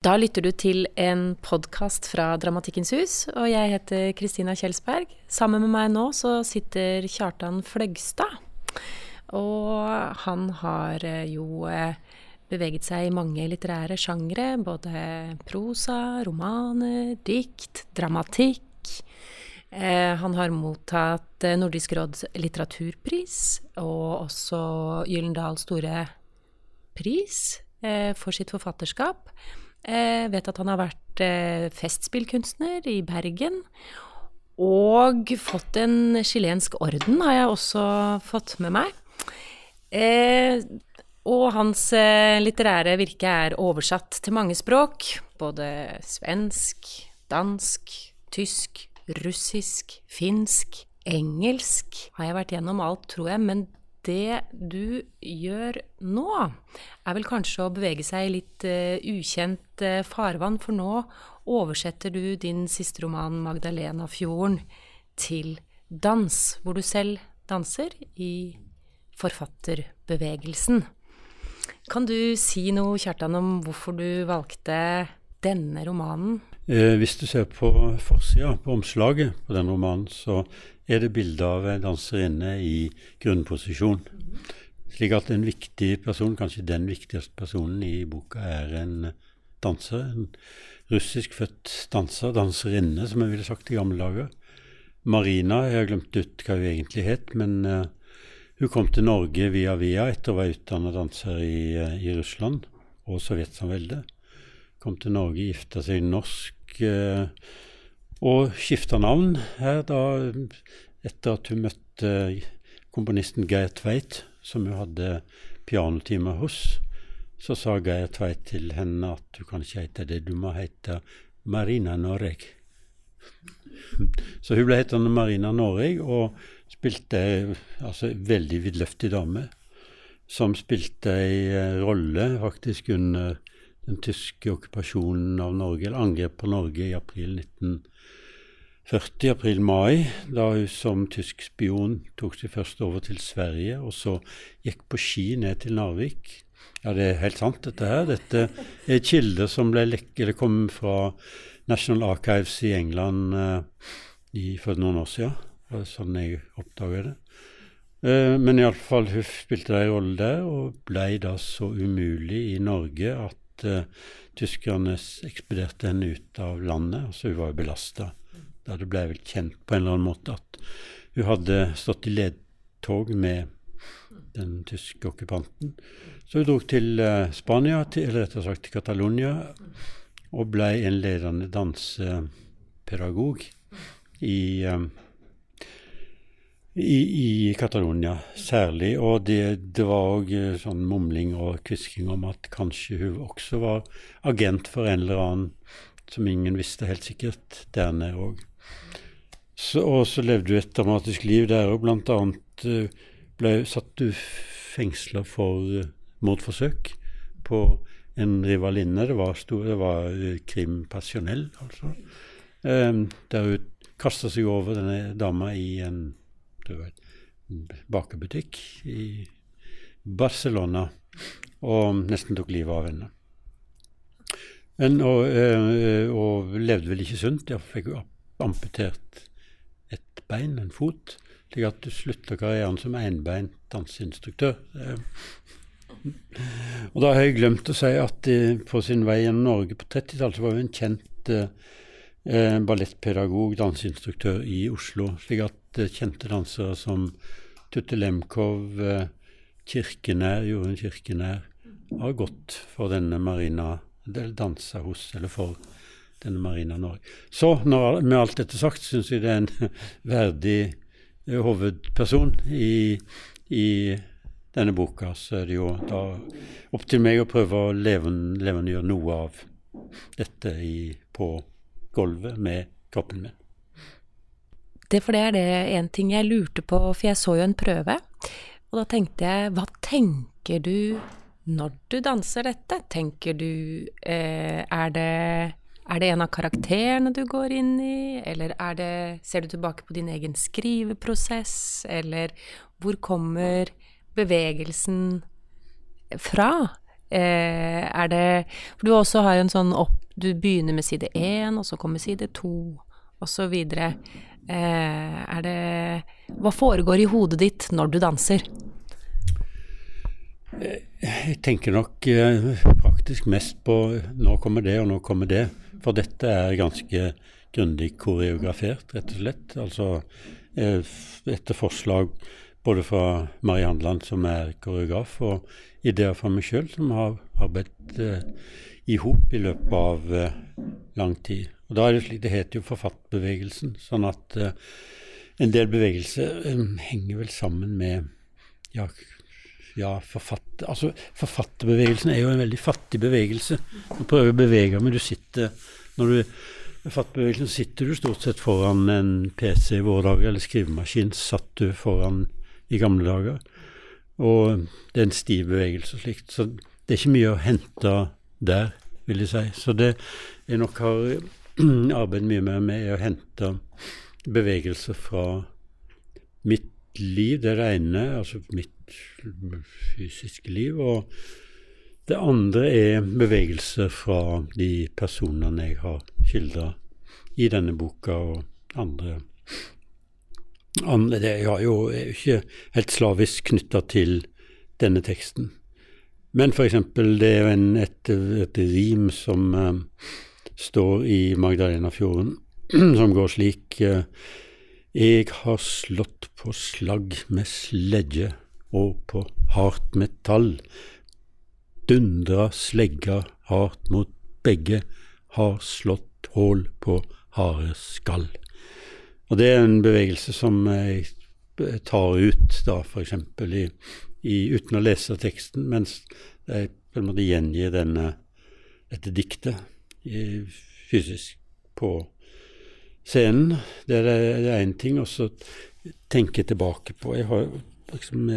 Da lytter du til en podkast fra Dramatikkens hus, og jeg heter Kristina Kjelsberg. Sammen med meg nå så sitter Kjartan Fløgstad. Og han har eh, jo eh, beveget seg i mange litterære sjangre. Både prosa, romaner, dikt, dramatikk. Eh, han har mottatt Nordisk råds litteraturpris og også Gyllendals store pris for sitt forfatterskap. Jeg vet at han har vært eh, festspillkunstner i Bergen. Og fått en chilensk orden, har jeg også fått med meg. Eh, og hans eh, litterære virke er oversatt til mange språk. Både svensk, dansk, tysk, russisk, finsk, engelsk. Har jeg vært gjennom alt, tror jeg. Men det du gjør nå, er vel kanskje å bevege seg i litt uh, ukjent uh, farvann, for nå oversetter du din siste roman 'Magdalena-fjorden' til dans, hvor du selv danser i forfatterbevegelsen. Kan du si noe, Kjartan, om hvorfor du valgte denne romanen? Eh, hvis du ser på forsida, på omslaget på den romanen, så er det bilde av en danserinne i grunnposisjon. Slik at en viktig person, kanskje den viktigste personen i boka, er en danser. En russisk født danser, danserinne, som jeg ville sagt i gamle dager. Marina, jeg har glemt ut hva hun egentlig het, men uh, hun kom til Norge via via etter å være utdannet danser i, uh, i Russland og Sovjetsamveldet. Kom til Norge, gifta seg norsk. Uh, og skifta navn her da etter at hun møtte komponisten Geir Tveit, som hun hadde pianotimer hos. Så sa Geir Tveit til henne at du kan ikke hete det, du må hete Marina Noreg. Så hun ble hetende Marina Noreg og spilte altså veldig vidløftig dame. Som spilte ei eh, rolle faktisk under den tyske okkupasjonen av Norge, eller angrep på Norge i april 1940. april-mai, da hun som tysk spion tok seg først over til Sverige, og så gikk på ski ned til Narvik. Ja, det er helt sant, dette her. Dette er kilder som ble eller kom fra National Archives i England uh, i, for noen år siden. Det var sånn jeg oppdaga det. Uh, men iallfall, hun spilte en rolle der, og ble da så umulig i Norge at uh, tyskerne ekspederte henne ut av landet. Altså, hun var jo belasta da det ble vel kjent på en eller annen måte at hun hadde stått i ledtog med den tyske okkupanten. Så hun dro til uh, Spania, til, eller rettere sagt til Catalonia, og ble en ledende dansepedagog i, um, i, i Catalonia særlig. Og det, det var òg uh, sånn mumling og hvisking om at kanskje hun også var agent for en eller annen som ingen visste helt sikkert der nede òg. Og så levde hun et dramatisk liv der òg. Blant annet eh, ble, satt du fengsla for uh, mordforsøk på en rivalinne. Det var, stor, det var krim passionell, altså. Der hun kasta seg over denne dama i en, var, en bakebutikk i Barcelona og nesten tok livet av henne. Men, og, øh, og, levde vel ikke sunt. Jeg fikk amputert et bein, en fot, slik at du slutter karrieren som enbeint danseinstruktør. Og da har jeg glemt å si at på sin vei gjennom Norge på 30-tallet var hun en kjent eh, ballettpedagog, danseinstruktør i Oslo. Slik at eh, kjente dansere som Tutte Lemkov, eh, Kirkenær, Jorunn Kirkenær, har gått for denne Marina, eller dansa hos eller for denne Marina Norge. Så når, med alt dette sagt, syns jeg det er en verdig uh, hovedperson i, i, denne boka. Så er det jo da opp til meg å prøve å levendegjøre noe av dette i, på gulvet med kroppen min. Det for det er det en ting jeg lurte på, for jeg så jo en prøve. Og da tenkte jeg, hva tenker du når du danser dette? Tenker du eh, Er det er det en av karakterene du går inn i, eller det, ser du tilbake på din egen skriveprosess, eller hvor kommer bevegelsen fra? Eh, er det For du også har jo en sånn opp Du begynner med side én, og så kommer side to, videre. Eh, er det Hva foregår i hodet ditt når du danser? Jeg tenker nok praktisk faktisk mest på nå kommer det, og nå kommer det. For dette er ganske grundig koreografert, rett og slett. Altså eh, etter forslag både fra Mari Handland, som er koreograf, og ideer fra meg sjøl, som har arbeidet eh, i hop i løpet av eh, lang tid. Og da er Det slik, det heter jo forfatterbevegelsen, sånn at uh, en del bevegelser um, henger vel sammen med ja, ja, forfatter, altså Forfatterbevegelsen er jo en veldig fattig bevegelse. Du prøver å bevege men du sitter Når du Forfatterbevegelsen sitter du stort sett foran en PC i våre dager, eller skrivemaskin satt du foran i gamle dager. Og det er en stiv bevegelse og slikt. Så det er ikke mye å hente der, vil jeg si. Så det jeg nok har arbeidet mye mer med å hente bevegelser fra mitt liv, det ene, altså mitt fysiske liv. Og det andre er bevegelse fra de personene jeg har skildra i denne boka, og andre, andre Jeg er jo ikke helt slavisk knytta til denne teksten. Men f.eks. det er jo et, et, rim som uh, står i Magdalenafjorden, som går slik «Eg Jeg har slått på slagg med sledje og på hardt metall. Dundra slegga hardt mot begge, har slått hull på harde skall. Og det er en bevegelse som jeg tar ut, da, f.eks. I, i, uten å lese teksten, mens jeg på en måte gjengir denne, dette diktet fysisk på scenen. Det er én ting. Så tenke tilbake på Jeg har liksom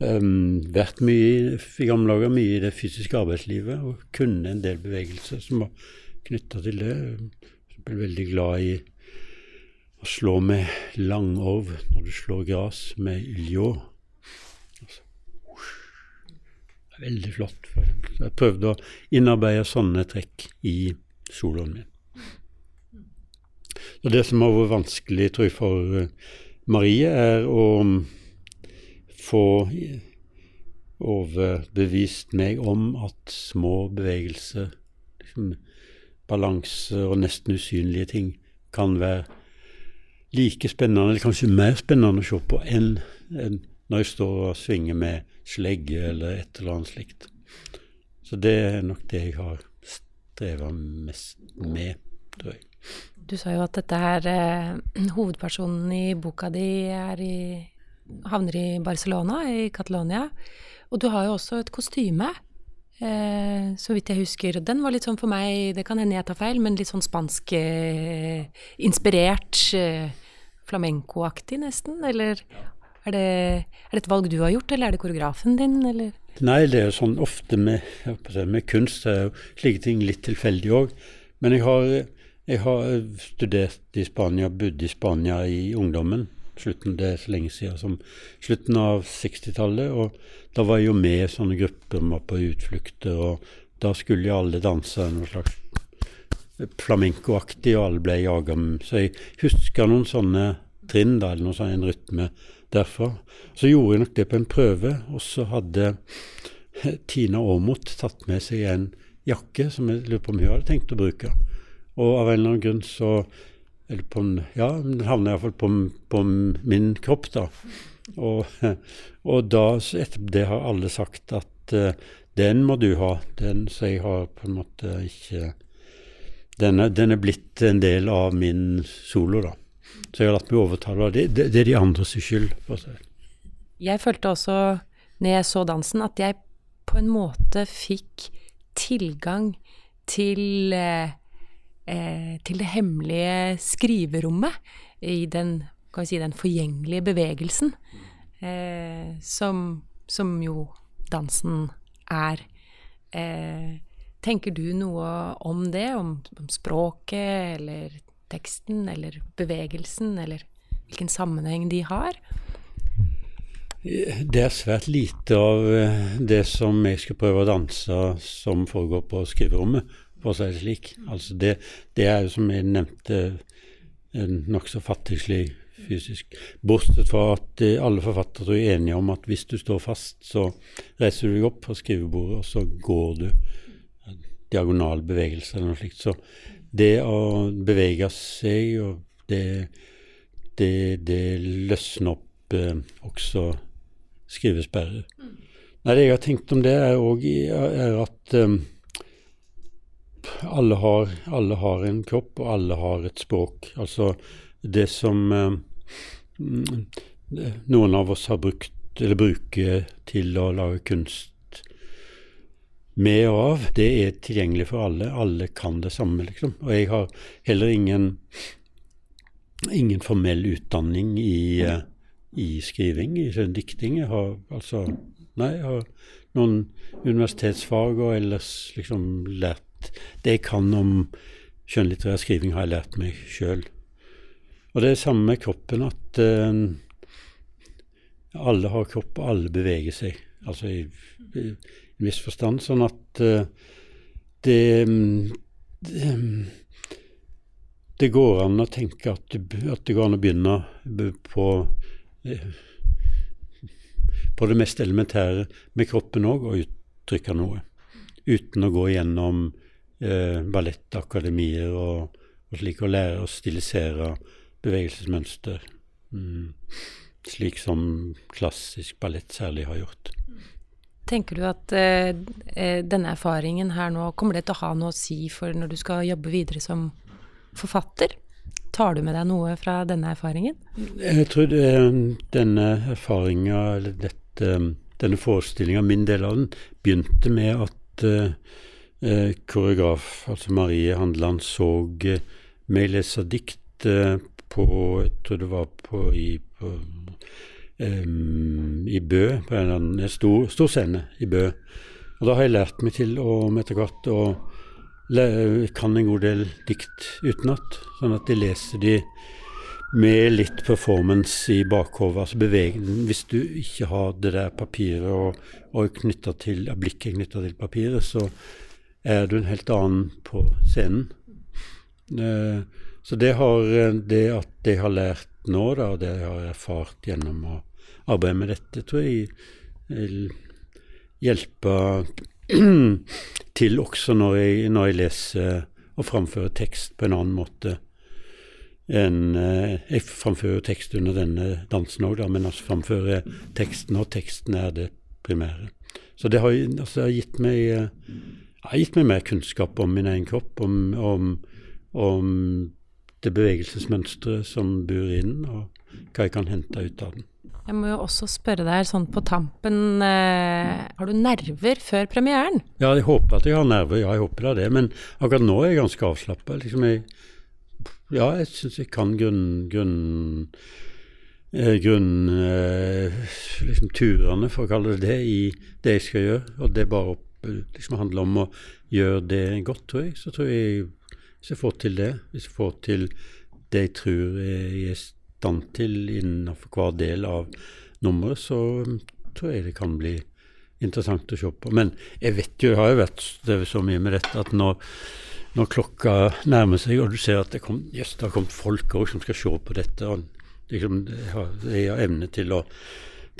um, vært mye i gamle dager mye i det fysiske arbeidslivet og kunne en del bevegelser som var knytta til det. Jeg ble veldig glad i å slå med langorv når du slår gress med iljå. Altså, det er veldig flott. Jeg prøvde å innarbeide sånne trekk i soloen min. Og Det som har vært vanskelig tror jeg, for Marie, er å få overbevist meg om at små bevegelser, liksom balanse og nesten usynlige ting, kan være like spennende, eller kanskje mer spennende å se på enn, enn når jeg står og svinger med slegge eller et eller annet slikt. Så det er nok det jeg har streva mest med, tror jeg. Du sa jo at dette her eh, Hovedpersonen i boka di er i havner i Barcelona, i Catalonia. Og du har jo også et kostyme, eh, så vidt jeg husker. Den var litt sånn for meg, det kan hende jeg tar feil, men litt sånn spansk eh. Eh, Flamenco-aktig, nesten? Eller er det, er det, et valg du har gjort, eller er det koreografen din, eller? Nei, det er sånn ofte med, med kunst er slike ting litt tilfeldig òg. Men jeg har, jeg har studert i Spania, bodd i Spania i ungdommen slutten, det er så lenge siden som slutten av 60-tallet. Og da var jeg jo med i sånne grupper med på utflukter, og da skulle jo alle danse noe slags flamencoaktig, og alle ble jaga. Så jeg husker noen sånne trinn, da, eller noe sånn, en rytme derfra. Så gjorde jeg nok det på en prøve, og så hadde Tina Aamodt tatt med seg en jakke som jeg lurer på om hun hadde tenkt å bruke. Og av en eller annen grunn så eller på en, Ja, den havna iallfall på, på min kropp, da. Og, og, da, etter det har alle sagt at uh, den må du ha. Den, så jeg har på en måte ikke den er, den er, blitt en del av min solo, da. Så jeg har latt meg overtale. Det, det, det er de andres skyld. Jeg følte også, når jeg så dansen, at jeg på en måte fikk tilgang til eh, eh, til det hemmelige skriverommet i den, si, den forgjengelige bevegelsen, eh, som, som, jo dansen er. Eh, tenker du noe om det, om, om språket eller teksten eller bevegelsen, eller hvilken sammenheng de har? Det er svært lite av eh, det som jeg skal prøve å danse som foregår på skriverommet, for å si det slik. Altså det, det er jo som jeg nevnte nokså fattigslig fysisk. Bortsett fra at alle forfattere er enige om at hvis du står fast, så reiser du deg opp fra skrivebordet, og så går du. Diagonal bevegelse eller noe slikt. Så det å bevege seg, og det, det, det løsner opp eh, også skrivesperrer. Mm. Nei, Det jeg har tenkt om det, er, også, er at um, alle, har, alle, har, en kropp, og alle har et språk. Altså det som um, noen av oss har brukt, eller bruker til å lage kunst med og av, det er tilgjengelig for alle. Alle kan det samme, liksom. Og jeg har heller ingen, ingen formell utdanning i uh, i skriving, i dikting. Jeg har altså Nei, jeg har noen universitetsfag og ellers liksom lært Det jeg kan om skjønnlitterær skriving, har jeg lært meg sjøl. Og det er samme med kroppen, at uh, alle har kropp, og alle beveger seg. Altså jeg, viss forstand. Sånn at uh, det, det, det går an å tenke at, at det går an å begynne på på det mest elementære med kroppen òg, og uttrykke noe. Uten å gå gjennom eh, ballettakademier og, og, slik, og lære å stilisere bevegelsesmønster. Mm. Slik som klassisk ballett særlig har gjort. Tenker du at eh, eh, denne erfaringen her nå, kommer det til å ha noe å si for når du skal jobbe videre som forfatter? Tar du med deg noe fra denne erfaringen? Jeg tror det, denne erfaringa, eller dette, denne forestillinga, min del av den, begynte med at eh, koreograf, altså Marie Handeland, så meg lese dikt på Jeg tror det var på i, på, um, i Bø, på en, en stor, stor scene i Bø. Og da har jeg lært meg til å etter hvert å kan en god del dikt utenat, sånn at de leser de med litt performance i bakhodet. Altså bevegen, hvis du ikke har det der papiret og, og til, blikket knytta til papiret, så er du en helt annen på scenen. Uh, så det, har, det at jeg har lært nå, da, og det jeg har erfart gjennom å arbeide med dette, tror jeg vil hjelpe til også når jeg, når jeg, leser og framfører tekst på en annen måte enn eh, Jeg framfører tekst under denne dansen òg, men altså framfører teksten, og teksten er det primære. Så det har, altså, har gitt, meg, eh, har gitt meg mer kunnskap om min egen kropp, om, om, om det bevegelsesmønsteret som bor i den, og hva jeg kan hente ut av den. Jeg må jo også spørre deg sånn på tampen, eh, har du nerver før premieren? Ja, jeg håper at jeg har nerver, ja jeg håper det er. Men akkurat nå er jeg ganske avslappa. Liksom jeg, ja, jeg syns jeg kan grunn... grunn eh, grunn eh, liksom turene, for å kalle det det, i det jeg skal gjøre. Og det bare opp, liksom handler om å gjøre det godt, tror jeg. Så tror jeg hvis jeg får til det, hvis jeg får til det jeg tror jeg stand til innenfor hver del av nummeret, så tror jeg det kan bli interessant å se på. Men jeg vet jo, jeg har jo vært så mye med dette at når, når klokka nærmer seg, og du ser at det, kom, yes, det har kommet folk òg som skal se på dette og liksom, Jeg har evne til å,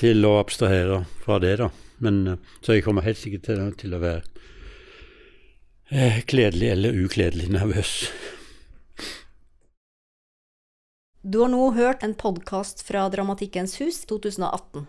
til å abstrahere fra det, da. Men, så jeg kommer helt sikkert til, til å være eh, kledelig eller ukledelig nervøs. Du har nå hørt en podkast fra Dramatikkens hus 2018.